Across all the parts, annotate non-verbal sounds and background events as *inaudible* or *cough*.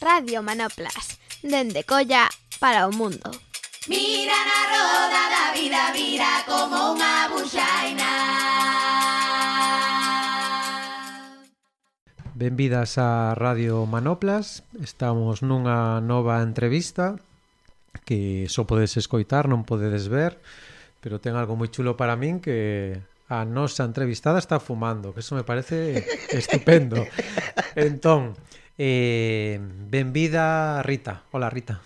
Radio Manoplas, dende Colla para o mundo. Mira na roda da vida, vira como unha buxaina. Benvidas a Radio Manoplas, estamos nunha nova entrevista que só podes escoitar, non podedes ver, pero ten algo moi chulo para min que a nosa entrevistada está fumando, que eso me parece estupendo. *laughs* Entón, Eh, benvida Rita. Hola Rita.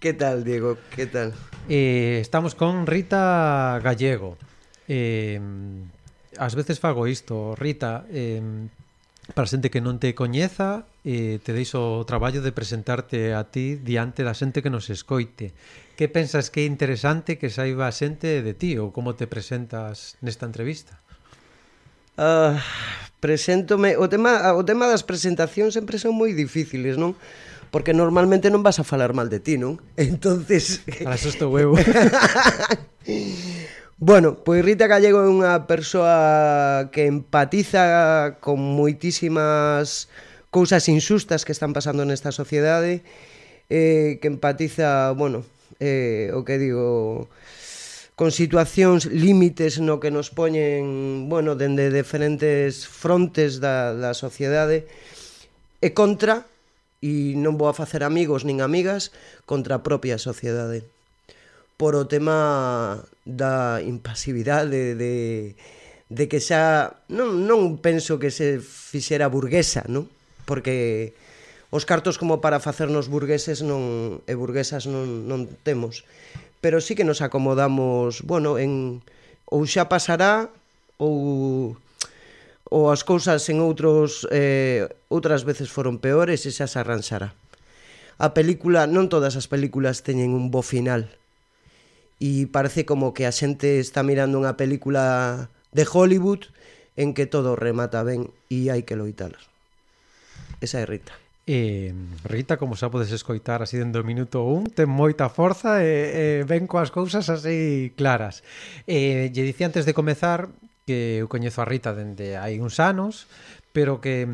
¿Qué tal, Diego? ¿Qué tal? Eh, estamos con Rita Gallego. Eh, ás veces fago isto, Rita, eh, para xente que non te coñeza, eh, te deixo o traballo de presentarte a ti diante da xente que nos escoite. Que pensas que é interesante que saiba a xente de ti ou como te presentas nesta entrevista? Uh, Preséntome, o tema, o tema das presentacións sempre son moi difíciles, non? Porque normalmente non vas a falar mal de ti, non? *laughs* Entonces... Asusto huevo. *laughs* Bueno, pois Rita Gallego é unha persoa que empatiza con moitísimas cousas insustas que están pasando nesta sociedade, eh, que empatiza, bueno, eh, o que digo, con situacións límites no que nos poñen, bueno, dende diferentes frontes da, da sociedade, e contra, e non vou a facer amigos nin amigas, contra a propia sociedade. Por o tema da impasividade, de, de que xa... Non, non penso que se fixera burguesa, non? Porque os cartos como para facernos burgueses non, e burguesas non, non temos pero sí que nos acomodamos, bueno, en ou xa pasará ou ou as cousas en outros eh, outras veces foron peores e xa se arranxará. A película, non todas as películas teñen un bo final. E parece como que a xente está mirando unha película de Hollywood en que todo remata ben e hai que loitar. Esa é Rita. Eh, Rita, como xa podes escoitar así dentro do minuto 1, ten moita forza e, e ven coas cousas así claras. Eh, lle dicía antes de comezar que eu coñezo a Rita dende hai uns anos, pero que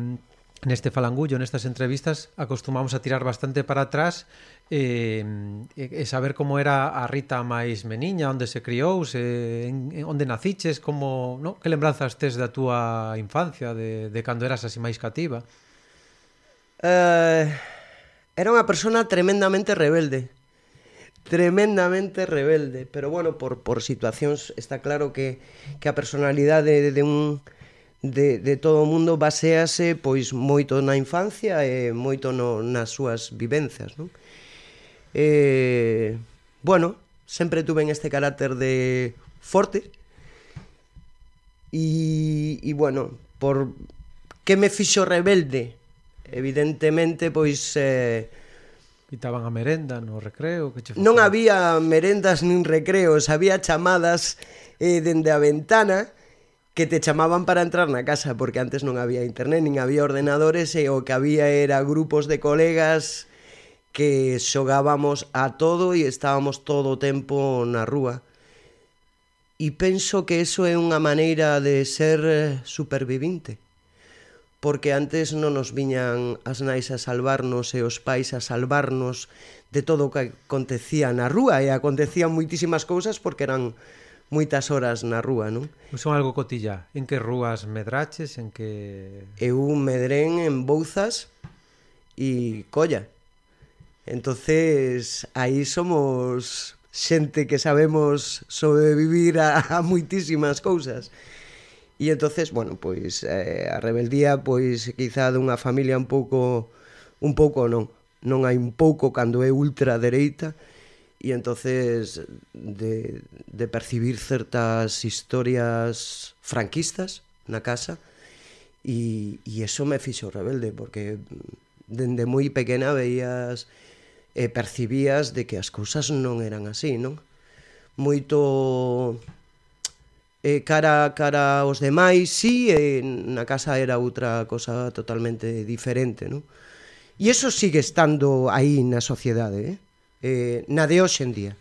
neste falangullo, nestas entrevistas, acostumamos a tirar bastante para atrás eh, e saber como era a Rita máis meniña, onde se criou, se, en, onde naciches, como, no? que lembranzas tes da túa infancia, de, de cando eras así máis cativa? Uh, era unha persona tremendamente rebelde. Tremendamente rebelde. Pero bueno, por, por situacións está claro que, que a personalidade de, de un de, de todo o mundo basease pois moito na infancia e moito no, nas súas vivencias, non? Eh, bueno, sempre tuven este carácter de forte e, e bueno, por que me fixo rebelde evidentemente pois eh, Quitaban a merenda no recreo que che? Non había merendas nin recreos Había chamadas eh, dende a ventana que te chamaban para entrar na casa porque antes non había internet, nin había ordenadores e o que había era grupos de colegas que xogábamos a todo e estábamos todo o tempo na rúa. E penso que eso é unha maneira de ser eh, supervivinte porque antes non nos viñan as nais a salvarnos e os pais a salvarnos de todo o que acontecía na rúa e acontecían moitísimas cousas porque eran moitas horas na rúa, non? Pois son algo cotilla. En que rúas medraches? En que... Eu medrén en Bouzas e Colla. Entonces, aí somos xente que sabemos sobrevivir a, a moitísimas cousas. E entonces, bueno, pois eh, a rebeldía pois quizá dunha familia un pouco un pouco non, non hai un pouco cando é ultradereita e entonces de, de percibir certas historias franquistas na casa e, e eso me fixo rebelde porque dende moi pequena veías e eh, percibías de que as cousas non eran así, non? Moito eh, cara cara aos demais, sí, eh, na casa era outra cosa totalmente diferente, non? E eso sigue estando aí na sociedade, eh? eh na de hoxe en día.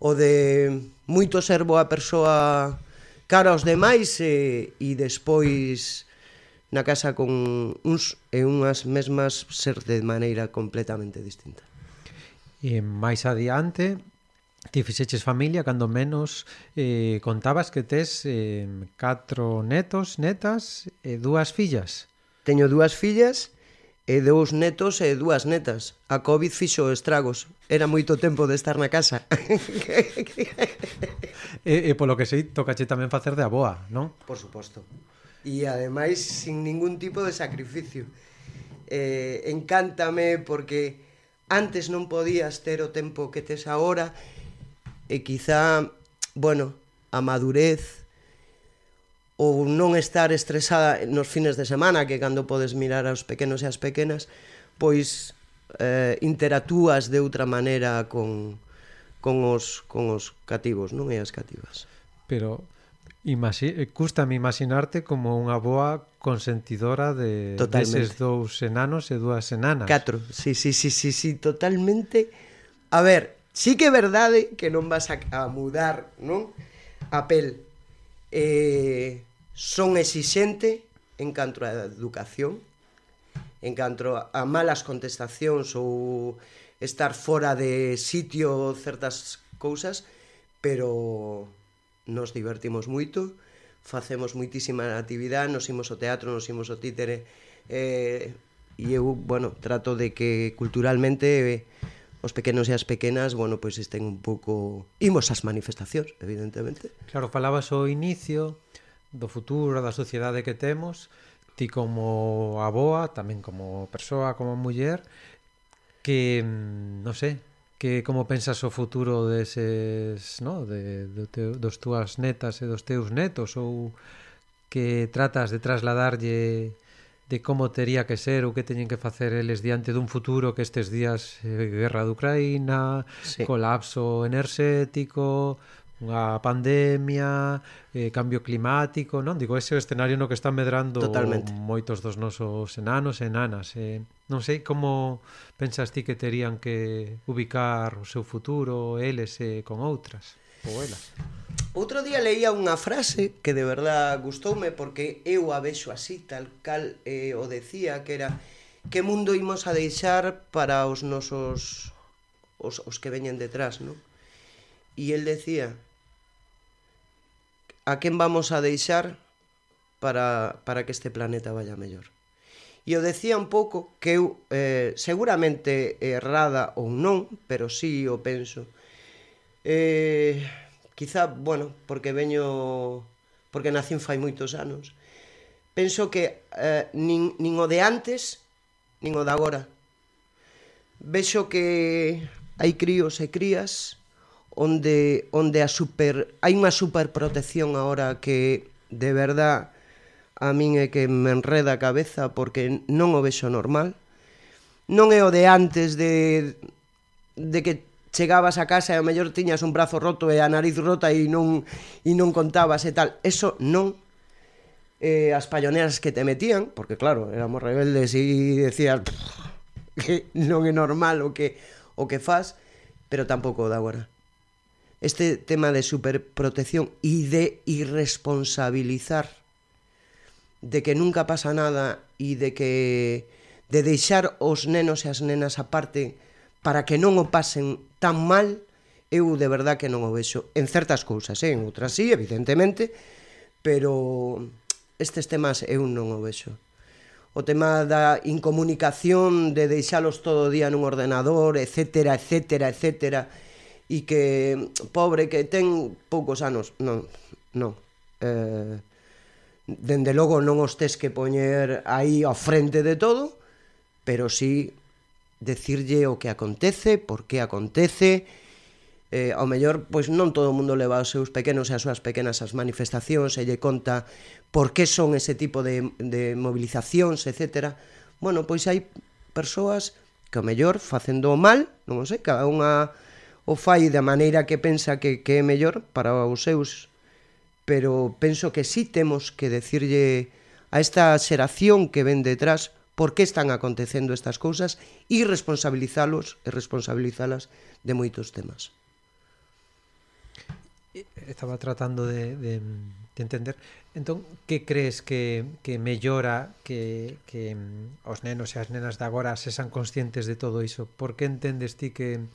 O de moito ser boa persoa cara aos demais eh, e despois na casa con uns e unhas mesmas ser de maneira completamente distinta. E máis adiante, Ti fixeches familia cando menos eh, contabas que tes eh, catro netos, netas e dúas fillas. Teño dúas fillas e dous netos e dúas netas. A COVID fixo estragos. Era moito tempo de estar na casa. *laughs* e, e polo que sei, tocache tamén facer de aboa, non? Por suposto. E ademais, sin ningún tipo de sacrificio. Eh, encántame porque antes non podías ter o tempo que tes agora e e quizá, bueno, a madurez ou non estar estresada nos fines de semana, que cando podes mirar aos pequenos e as pequenas, pois eh, interactúas de outra maneira con, con, os, con os cativos, non e as cativas. Pero imagi eh, custame imaginarte como unha boa consentidora de deses dous enanos e dúas enanas. Catro, sí, sí, sí, sí, sí, totalmente. A ver, Sí que é verdade que non vas a, a mudar, non? A pel. eh, son exixente en canto á educación, en canto a malas contestacións ou estar fora de sitio certas cousas, pero nos divertimos moito, facemos moitísima actividade, nos imos ao teatro, nos imos ao títere, eh, e eu, bueno, trato de que culturalmente eh, os pequenos e as pequenas, bueno, pois estén un pouco imos ás manifestacións, evidentemente. Claro, falabas ao inicio do futuro da sociedade que temos, ti como aboa, tamén como persoa, como muller, que mm, non sei, que como pensas o futuro deses, no, de, do teu, dos túas netas e dos teus netos ou que tratas de trasladarlle de como tería que ser ou que teñen que facer eles diante dun futuro que estes días eh, guerra de Ucraína, sí. colapso enerxético, unha pandemia, eh, cambio climático, non? Digo, ese é o escenario no que están medrando Totalmente. moitos dos nosos enanos e enanas. Eh, non sei como pensas ti que terían que ubicar o seu futuro eles eh, con outras. Oela. Outro día leía unha frase que de verdad gustoume porque eu a vexo así, tal cal eh, o decía, que era que mundo imos a deixar para os nosos os, os que veñen detrás, non? E el decía a quen vamos a deixar para, para que este planeta vaya mellor. E eu decía un pouco que eu eh, seguramente errada ou non, pero sí o penso, Eh, quizá, bueno, porque veño porque nacín fai moitos anos. Penso que eh, nin, nin o de antes, nin o de agora. Vexo que hai críos e crías onde onde a super hai unha superprotección agora que de verdad a min é que me enreda a cabeza porque non o vexo normal. Non é o de antes de de que chegabas a casa e ao mellor tiñas un brazo roto e a nariz rota e non e non contabas e tal. Eso non eh, as palloneras que te metían, porque claro, éramos rebeldes e decías que non é normal o que o que faz, pero tampouco o de agora. Este tema de superprotección e de irresponsabilizar de que nunca pasa nada e de que de deixar os nenos e as nenas aparte parte para que non o pasen tan mal, eu de verdad que non o vexo en certas cousas, eh? en outras sí, evidentemente, pero estes temas eu non o vexo. O tema da incomunicación, de deixalos todo o día nun ordenador, etcétera, etcétera, etcétera, e que, pobre, que ten poucos anos, non, non. Eh, dende logo non os tes que poñer aí ao frente de todo, pero sí decirlle o que acontece, por que acontece, eh, ao mellor pois non todo o mundo leva os seus pequenos e as súas pequenas as manifestacións e lle conta por que son ese tipo de, de movilizacións, etc. Bueno, pois hai persoas que ao mellor facendo o mal, non o sei, cada unha o fai da maneira que pensa que, que é mellor para os seus pero penso que sí temos que decirlle a esta xeración que ven detrás por que están acontecendo estas cousas e responsabilizalos e responsabilizalas de moitos temas. Estaba tratando de, de, de entender. Entón, que crees que, que mellora que, que mm, os nenos e as nenas de agora se san conscientes de todo iso? Por que entendes ti que,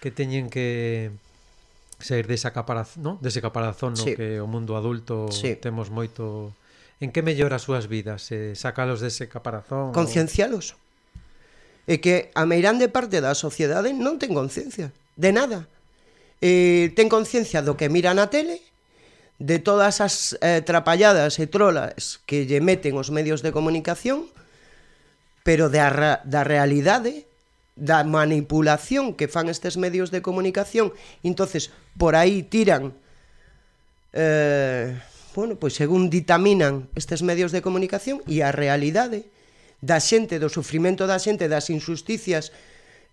que teñen que sair desa caparazón, no? dese caparazón no sí. que o mundo adulto sí. temos moito en que mellora as súas vidas, eh, sacalos dese caparazón. Conciencialos. É que a meirande parte da sociedade non ten conciencia de nada. Eh, ten conciencia do que mira na tele, de todas as eh, trapalladas e trolas que lle meten os medios de comunicación, pero da, da realidade da manipulación que fan estes medios de comunicación, entonces por aí tiran eh bueno, pois según ditaminan estes medios de comunicación e a realidade da xente, do sufrimento da xente, das injusticias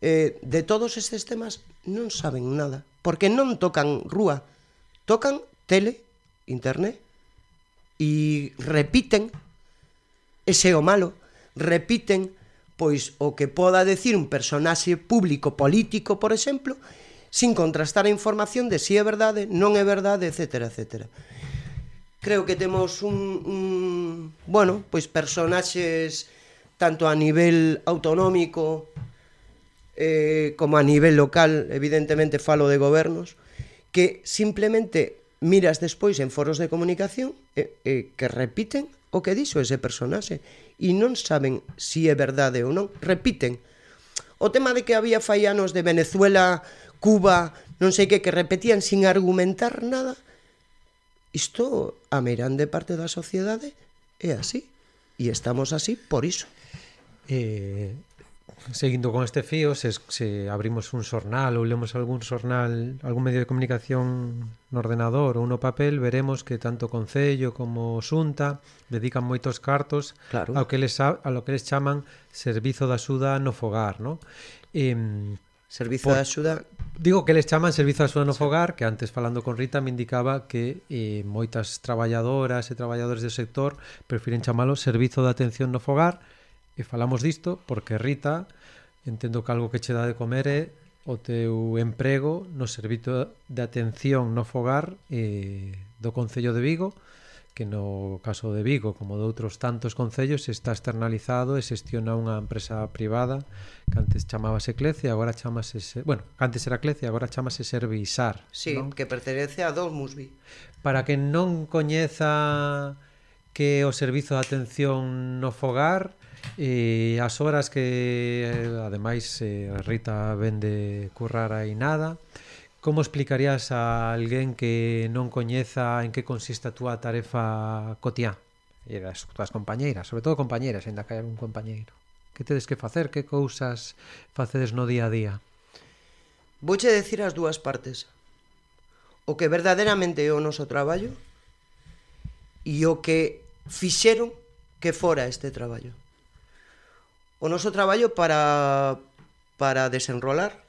eh, de todos estes temas, non saben nada. Porque non tocan rúa, tocan tele, internet, e repiten, ese o malo, repiten pois o que poda decir un personaxe público político, por exemplo, sin contrastar a información de si é verdade, non é verdade, etc. etc creo que temos un, un bueno, pois personaxes tanto a nivel autonómico eh, como a nivel local, evidentemente falo de gobernos, que simplemente miras despois en foros de comunicación eh, eh, que repiten o que dixo ese personaxe e non saben si é verdade ou non, repiten. O tema de que había faianos de Venezuela, Cuba, non sei que, que repetían sin argumentar nada, Isto a meirande parte da sociedade é así e estamos así por iso. Eh, seguindo con este fío, se, se abrimos un xornal ou lemos algún xornal, algún medio de comunicación no ordenador ou no papel, veremos que tanto o Concello como Xunta dedican moitos cartos claro. ao que les, a, a lo que les chaman servizo da axuda no fogar, no? Eh, Servizo por... de axuda. Digo que les chaman servizo de axuda no fogar que antes falando con Rita me indicaba que eh, moitas traballadoras e traballadores do sector prefiren chamalo servizo de atención no fogar. E falamos disto porque Rita entendo que algo que che dá de comer é o teu emprego no servizo de atención no fogar eh, do Concello de Vigo que no caso de Vigo, como de outros tantos concellos, está externalizado e xestiona unha empresa privada que antes chamábase Clece, agora chamase, bueno, antes era Clece, agora chamase Servisar, sí, non? que pertenece a Dolmusvi. Para que non coñeza que o servizo de atención no fogar, E as horas que eh, ademais eh, Rita vende currar aí nada, Como explicarías a alguén que non coñeza en que consiste a túa tarefa cotiá? E das túas compañeiras, sobre todo compañeiras, ainda que hai un compañeiro. Que tedes que facer? Que cousas facedes no día a día? Vouche decir as dúas partes. O que verdadeiramente é o noso traballo e o que fixeron que fora este traballo. O noso traballo para para desenrolar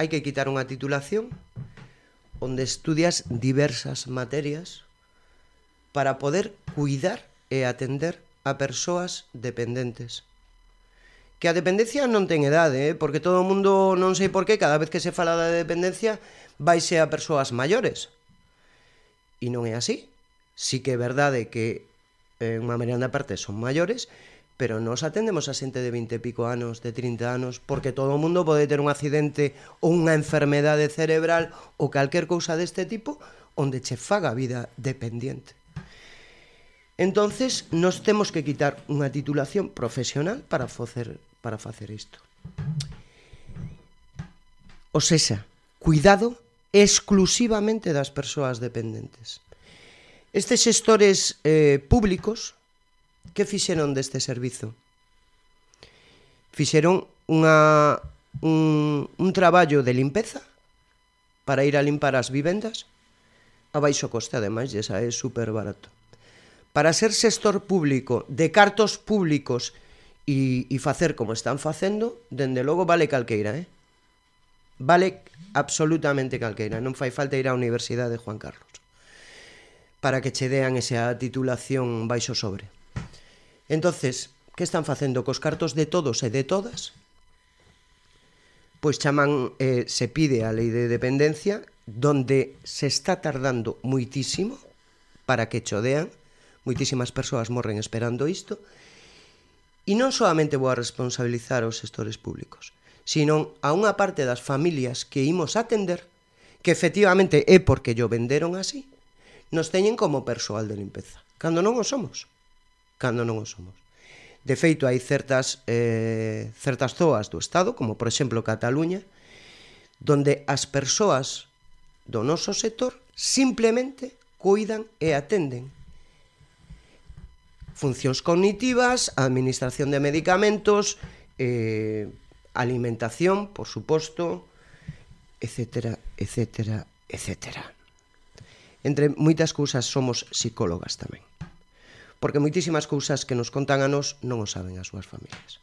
hai que quitar unha titulación onde estudias diversas materias para poder cuidar e atender a persoas dependentes. Que a dependencia non ten edade, eh? porque todo o mundo, non sei por qué, cada vez que se fala da dependencia, vaise a persoas maiores. E non é así. Sí que é verdade que en unha merenda parte son maiores, pero nos atendemos a xente de 20 e pico anos, de 30 anos, porque todo o mundo pode ter un accidente ou unha enfermedade cerebral ou calquer cousa deste tipo onde che faga a vida dependiente. Entonces, nos temos que quitar unha titulación profesional para facer para facer isto. O sexa, cuidado exclusivamente das persoas dependentes. Estes xestores eh, públicos que fixeron deste servizo? Fixeron unha, un, un traballo de limpeza para ir a limpar as vivendas a baixo coste, ademais, e esa é super barato. Para ser sector público, de cartos públicos e, e facer como están facendo, dende logo vale calqueira, eh? Vale absolutamente calqueira, non fai falta ir á Universidade de Juan Carlos para que che dean esa titulación baixo sobre. Entonces, que están facendo cos cartos de todos e de todas? Pois chaman, eh, se pide a lei de dependencia, donde se está tardando muitísimo para que chodean, muitísimas persoas morren esperando isto, e non solamente vou a responsabilizar aos gestores públicos, sino a unha parte das familias que imos atender, que efectivamente é porque yo venderon así, nos teñen como persoal de limpeza, cando non o somos cando non o somos. De feito, hai certas, eh, certas zoas do Estado, como por exemplo Cataluña, donde as persoas do noso sector simplemente cuidan e atenden funcións cognitivas, administración de medicamentos, eh, alimentación, por suposto, etcétera, etcétera, etcétera. Entre moitas cousas somos psicólogas tamén porque moitísimas cousas que nos contan a nós non o saben as súas familias.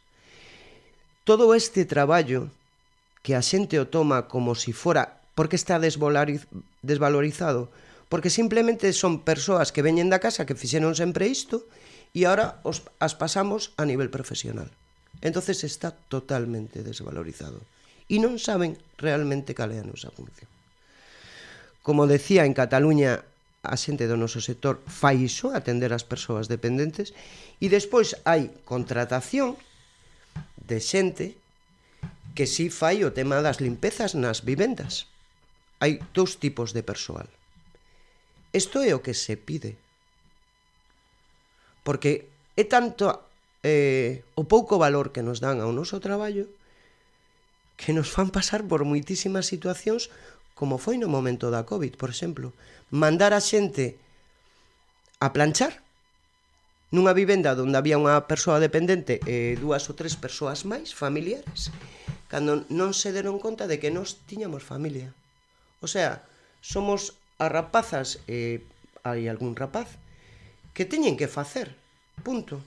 Todo este traballo que a xente o toma como si fora porque está desvalorizado, porque simplemente son persoas que veñen da casa que fixeron sempre isto e ahora os, as pasamos a nivel profesional. Entonces está totalmente desvalorizado e non saben realmente cal é a nosa función. Como decía, en Cataluña a xente do noso sector fai iso, atender as persoas dependentes, e despois hai contratación de xente que si fai o tema das limpezas nas vivendas. Hai dous tipos de persoal. Isto é o que se pide. Porque é tanto eh, o pouco valor que nos dan ao noso traballo que nos fan pasar por moitísimas situacións como foi no momento da Covid, por exemplo, mandar a xente a planchar nunha vivenda onde había unha persoa dependente e dúas ou tres persoas máis familiares, cando non se deron conta de que nós tiñamos familia. O sea, somos as rapazas e hai algún rapaz que teñen que facer, punto.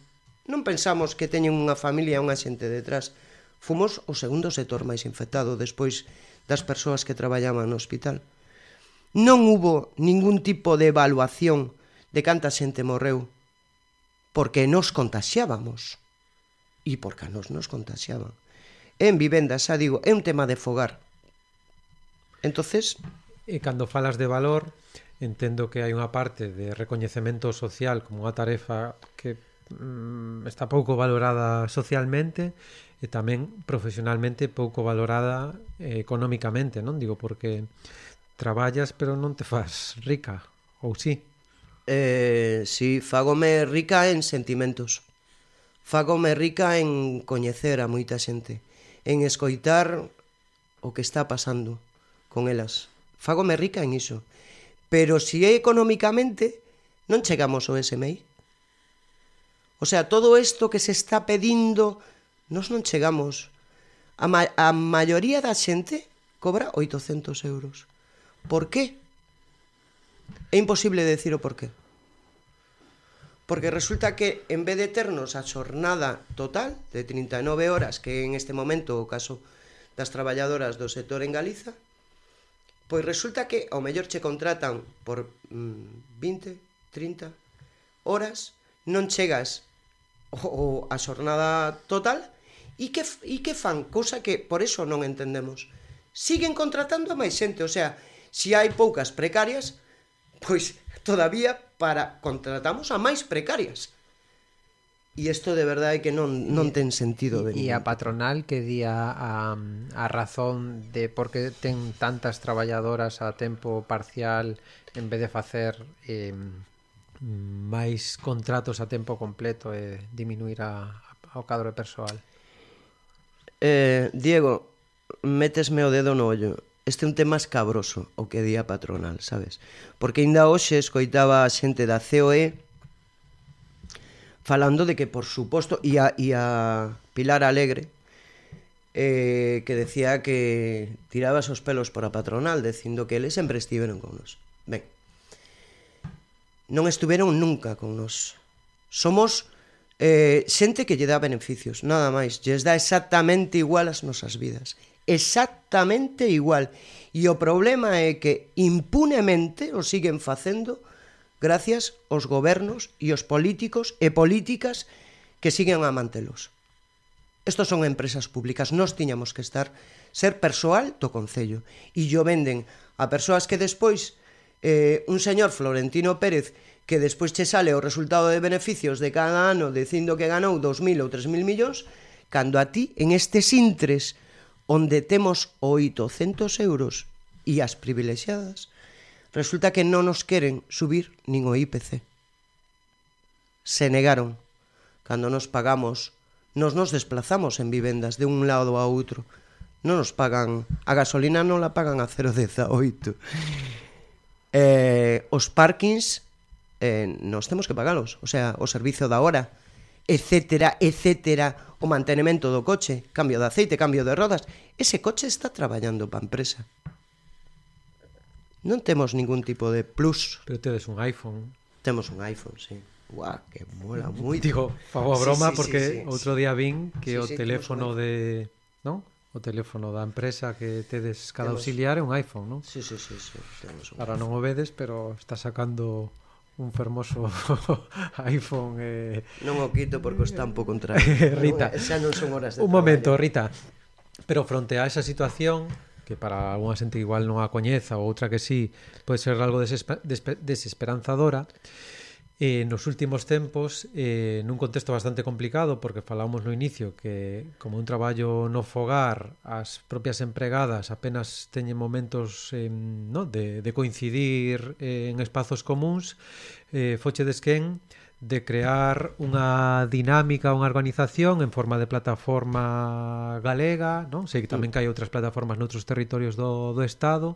Non pensamos que teñen unha familia e unha xente detrás. Fomos o segundo sector máis infectado despois das persoas que traballaban no hospital. Non hubo ningún tipo de evaluación de canta xente morreu, porque nos contaxiábamos. E porque nos nos contaxiaban. En vivenda, xa digo, é un tema de fogar. Entonces, e cando falas de valor, entendo que hai unha parte de recoñecemento social como unha tarefa que mm, está pouco valorada socialmente e tamén profesionalmente pouco valorada eh, económicamente, non? Digo, porque traballas pero non te faz rica, ou sí? Eh, sí, fagome rica en sentimentos. Fagome rica en coñecer a moita xente, en escoitar o que está pasando con elas. Fagome rica en iso. Pero si é económicamente, non chegamos ao SMI. O sea, todo isto que se está pedindo Nos non chegamos. A, ma a maioría da xente cobra 800 euros. Por qué? É imposible decir o porqué. Porque resulta que en vez de ternos a xornada total de 39 horas, que en este momento o caso das traballadoras do sector en Galiza, pois resulta que ao mellor che contratan por mm, 20, 30 horas, non chegas o, o a xornada total E que, e que fan? Cousa que por eso non entendemos. Siguen contratando a máis xente, o sea, se si hai poucas precarias, pois todavía para contratamos a máis precarias. E isto de verdade que non, non ten sentido de E a patronal que di a, a, razón de por que ten tantas traballadoras a tempo parcial en vez de facer eh, máis contratos a tempo completo e eh, diminuir a, a, o cadro de persoal. Eh, Diego, metesme o dedo no ollo. Este é un tema escabroso, o que día patronal, sabes? Porque ainda hoxe escoitaba a xente da COE falando de que, por suposto, e a, e a Pilar Alegre, eh, que decía que tiraba os pelos para patronal, dicindo que eles sempre estiveron con nos. Ben, non estiveron nunca con nos. Somos eh, xente que lle dá beneficios, nada máis. Lles dá exactamente igual as nosas vidas. Exactamente igual. E o problema é que impunemente o siguen facendo gracias aos gobernos e os políticos e políticas que siguen a mantelos. Estos son empresas públicas, nós tiñamos que estar ser persoal do Concello e yo venden a persoas que despois eh, un señor Florentino Pérez que despois che sale o resultado de beneficios de cada ano dicindo que ganou 2.000 ou 3.000 millóns, cando a ti, en estes intres, onde temos 800 euros e as privilexiadas, resulta que non nos queren subir nin o IPC. Se negaron cando nos pagamos, nos nos desplazamos en vivendas de un lado a outro. Non nos pagan, a gasolina non la pagan a 0,18. Eh, os parkings eh, nos temos que pagalos, o sea, o servizo da hora, etcétera, etcétera, o mantenimento do coche, cambio de aceite, cambio de rodas. Ese coche está traballando para a empresa. Non temos ningún tipo de plus. Pero tedes un iPhone. Temos un iPhone, sí. Guau, que mola *laughs* moito. Digo, fago a broma sí, sí, porque sí, sí, outro día vin que sí, o sí, teléfono de, non? O teléfono da empresa que tedes cada temos... auxiliar é un iPhone, non? Sí, sí, sí, sí, temos un. Ahora non o vedes, pero está sacando un fermoso *laughs* iPhone eh... Non o quito porque os tampo contra *laughs* Rita, xa non son horas de Un traballo. momento, Rita. Pero fronte a esa situación que para algunha xente igual non a coñeza ou outra que sí pode ser algo desesper desesperanzadora eh, nos últimos tempos eh, nun contexto bastante complicado porque falamos no inicio que como un traballo no fogar as propias empregadas apenas teñen momentos eh, no? de, de coincidir eh, en espazos comuns eh, foche desquen de crear unha dinámica, unha organización en forma de plataforma galega, non? Sei que tamén que hai outras plataformas noutros territorios do, do Estado,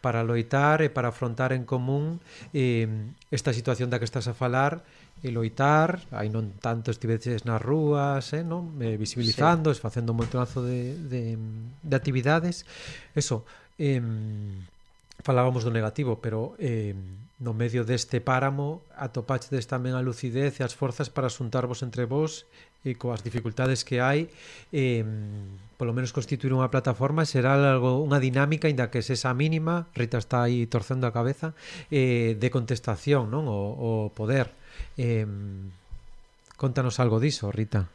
para loitar e para afrontar en común eh, esta situación da que estás a falar e loitar, aí non tanto estiveches nas rúas, eh, non? Eh, visibilizando, sí. facendo un montonazo de, de, de actividades. Eso, eh, falábamos do negativo, pero eh, no medio deste páramo atopachedes tamén a lucidez e as forzas para xuntarvos entre vos e coas dificultades que hai eh, polo menos constituir unha plataforma será algo unha dinámica inda que sexa mínima, Rita está aí torcendo a cabeza, eh, de contestación, non? O, o poder. Eh, contanos algo diso, Rita.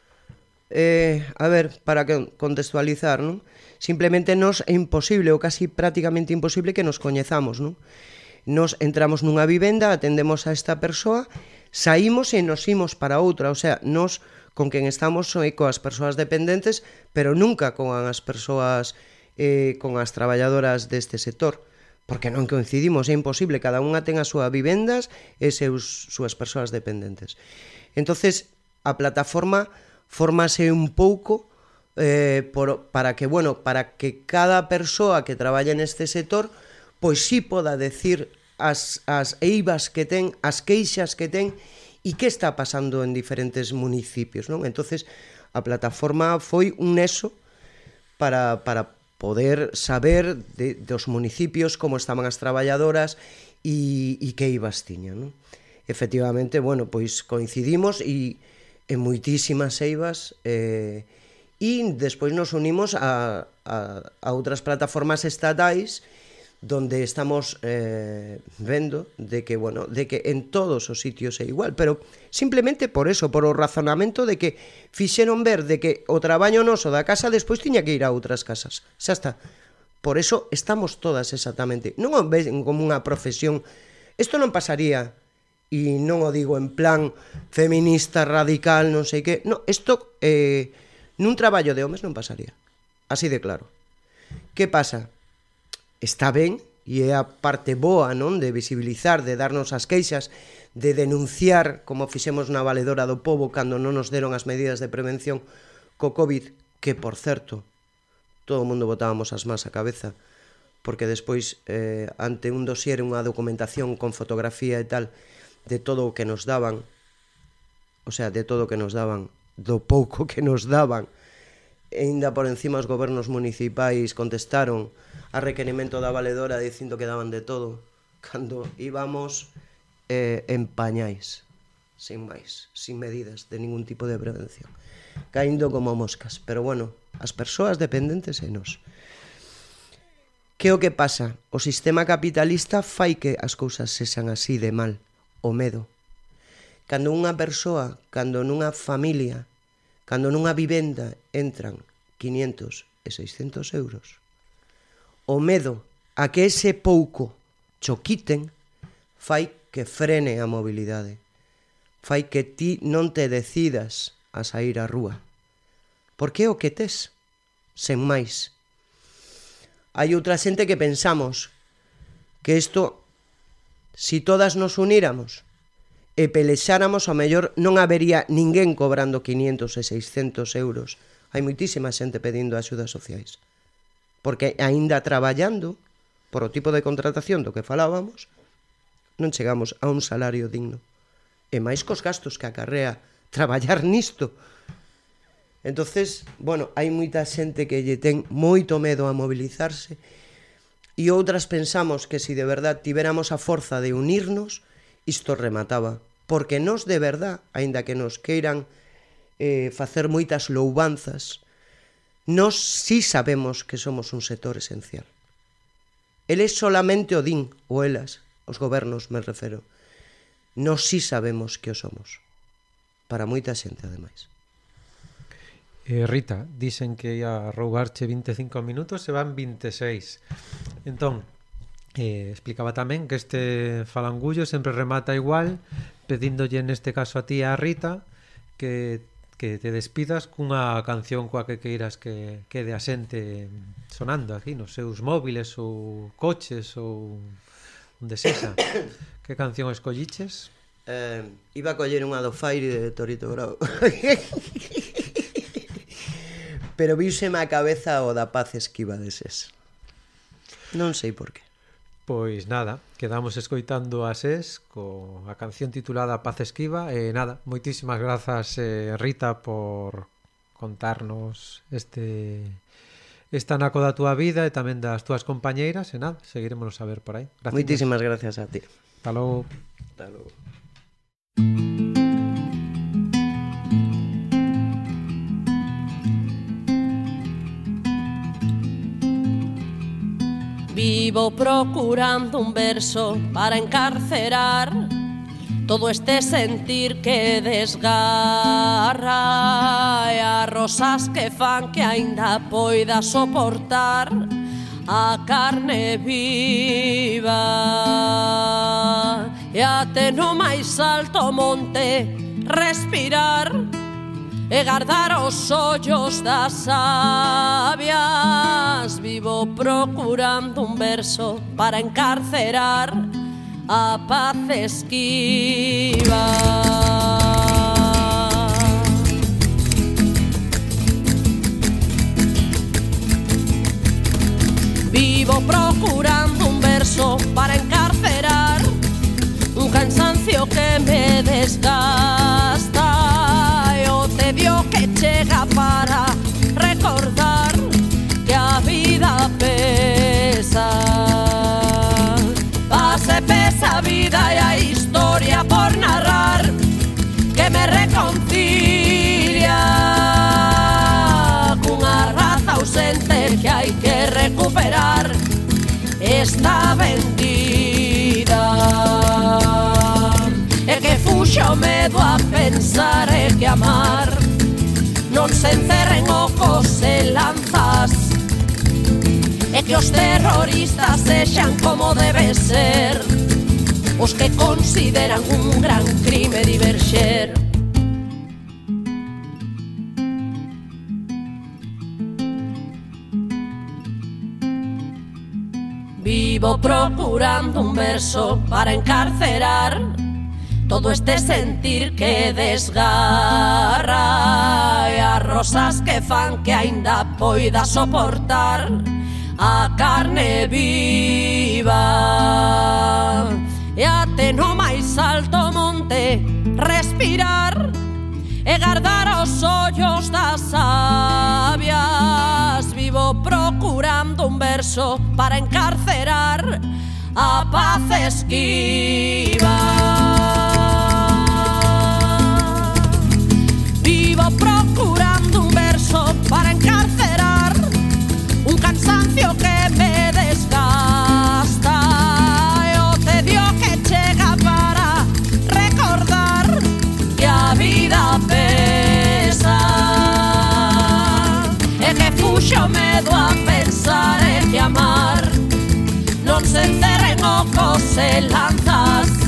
Eh, a ver, para contextualizar, non? Simplemente nos é imposible ou casi prácticamente imposible que nos coñezamos, non? Nos entramos nunha vivenda, atendemos a esta persoa, saímos e nos imos para outra, o sea, nos con quen estamos é coas persoas dependentes, pero nunca con as persoas eh, con as traballadoras deste sector porque non coincidimos, é imposible, cada unha ten as súas vivendas e seus, súas persoas dependentes. Entonces, a plataforma formase un pouco eh, por, para que, bueno, para que cada persoa que traballa neste sector pois sí poda decir as, as eivas que ten, as queixas que ten e que está pasando en diferentes municipios, non? Entonces, a plataforma foi un nexo para, para poder saber de, dos municipios como estaban as traballadoras e, e que ibas tiña, non? Efectivamente, bueno, pois coincidimos e en moitísimas eivas eh, e despois nos unimos a, a, a outras plataformas estatais e donde estamos eh, vendo de que, bueno, de que en todos os sitios é igual, pero simplemente por eso, por o razonamento de que fixeron ver de que o traballo noso da casa despois tiña que ir a outras casas. Xa está. Por eso estamos todas exactamente. Non o ven como unha profesión. Isto non pasaría e non o digo en plan feminista radical, non sei que. No, isto eh, nun traballo de homes non pasaría. Así de claro. Que pasa? está ben e é a parte boa, non, de visibilizar, de darnos as queixas, de denunciar, como fixemos na valedora do povo cando non nos deron as medidas de prevención co COVID, que por certo, todo o mundo botábamos as más a cabeza, porque despois eh, ante un dosier, unha documentación con fotografía e tal, de todo o que nos daban, o sea, de todo o que nos daban, do pouco que nos daban, e ainda por encima os gobernos municipais contestaron a requerimento da valedora dicindo que daban de todo cando íbamos eh, en pañais sin máis, sin medidas de ningún tipo de prevención caindo como moscas, pero bueno as persoas dependentes e nos que o que pasa? O sistema capitalista fai que as cousas sexan así de mal o medo. Cando unha persoa, cando nunha familia Cando nunha vivenda entran 500 e 600 euros, o medo a que ese pouco cho quiten fai que frene a mobilidade. Fai que ti non te decidas a sair á rúa. Porque é o que tes, sen máis. Hai outra xente que pensamos que isto, si todas nos uníramos, e pelexáramos, ao mellor non habería ninguén cobrando 500 e 600 euros. Hai moitísima xente pedindo axudas sociais. Porque aínda traballando, por o tipo de contratación do que falábamos, non chegamos a un salario digno. E máis cos gastos que acarrea traballar nisto. Entonces, bueno, hai moita xente que lle ten moito medo a mobilizarse e outras pensamos que se si de verdad tiveramos a forza de unirnos, isto remataba. Porque nós de verdad, aínda que nos queiran eh, facer moitas loubanzas, nós sí sabemos que somos un sector esencial. Eles solamente o din, ou elas, os gobernos me refero. Nós sí sabemos que o somos. Para moita xente, ademais. Eh, Rita, dicen que ia roubarche 25 minutos, se van 26. Entón, Eh, explicaba tamén que este falangullo sempre remata igual pedíndolle neste caso a ti a Rita que, que te despidas cunha canción coa que queiras que quede a xente sonando aquí nos seus móviles ou coches ou onde sexa. *coughs* Que canción escolliches? Eh, iba a coller unha do Fire de Torito Grau. *laughs* Pero viuseme a cabeza o da paz esquivades Non sei por qué Pois nada, quedamos escoitando a SES co a canción titulada Paz Esquiva e nada, moitísimas grazas eh, Rita por contarnos este esta naco da túa vida e tamén das túas compañeiras e nada, seguiremos a ver por aí. Gracias. Moitísimas gracias a ti. Hasta logo. Hasta logo. vivo procurando un verso para encarcerar todo este sentir que desgarra e a rosas que fan que aínda poida soportar a carne viva. E até no máis alto monte respirar e guardar os ollos das sabias. Vivo procurando un verso para encarcerar a paz esquiva. Vivo procurando recuperar esta vendida E que fuxa o medo a pensar e que amar Non se encerren ojos e lanzas. E que os terroristas sexan como debe ser Os que consideran un gran crime diverxer. Vivo procurando un verso para encarcerar todo este sentir que desgarra e as rosas que fan que aínda poida soportar a carne viva. E até no máis alto monte respirar e guardar os ollos das sabias vivo pro un verso para encarcerar a paz esquiva. Vivo procurando un verso para encarcerar un cansancio que me que fuxo medo a pensar e que amar. Non se encerren ocos e lanzas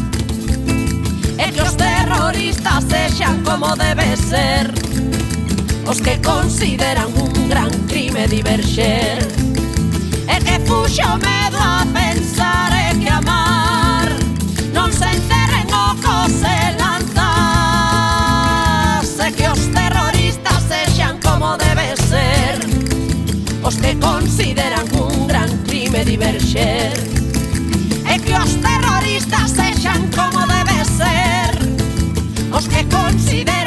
sexan como debe ser. Os que consideran un gran crime diverxer E que fuxo medo a pensar e que amar. Non se encerren ojos e lanzas. E que os terroristas sexan como debe ser os que consideran un gran crime diverxer e que os terroristas sexan como debe ser. Os que consideran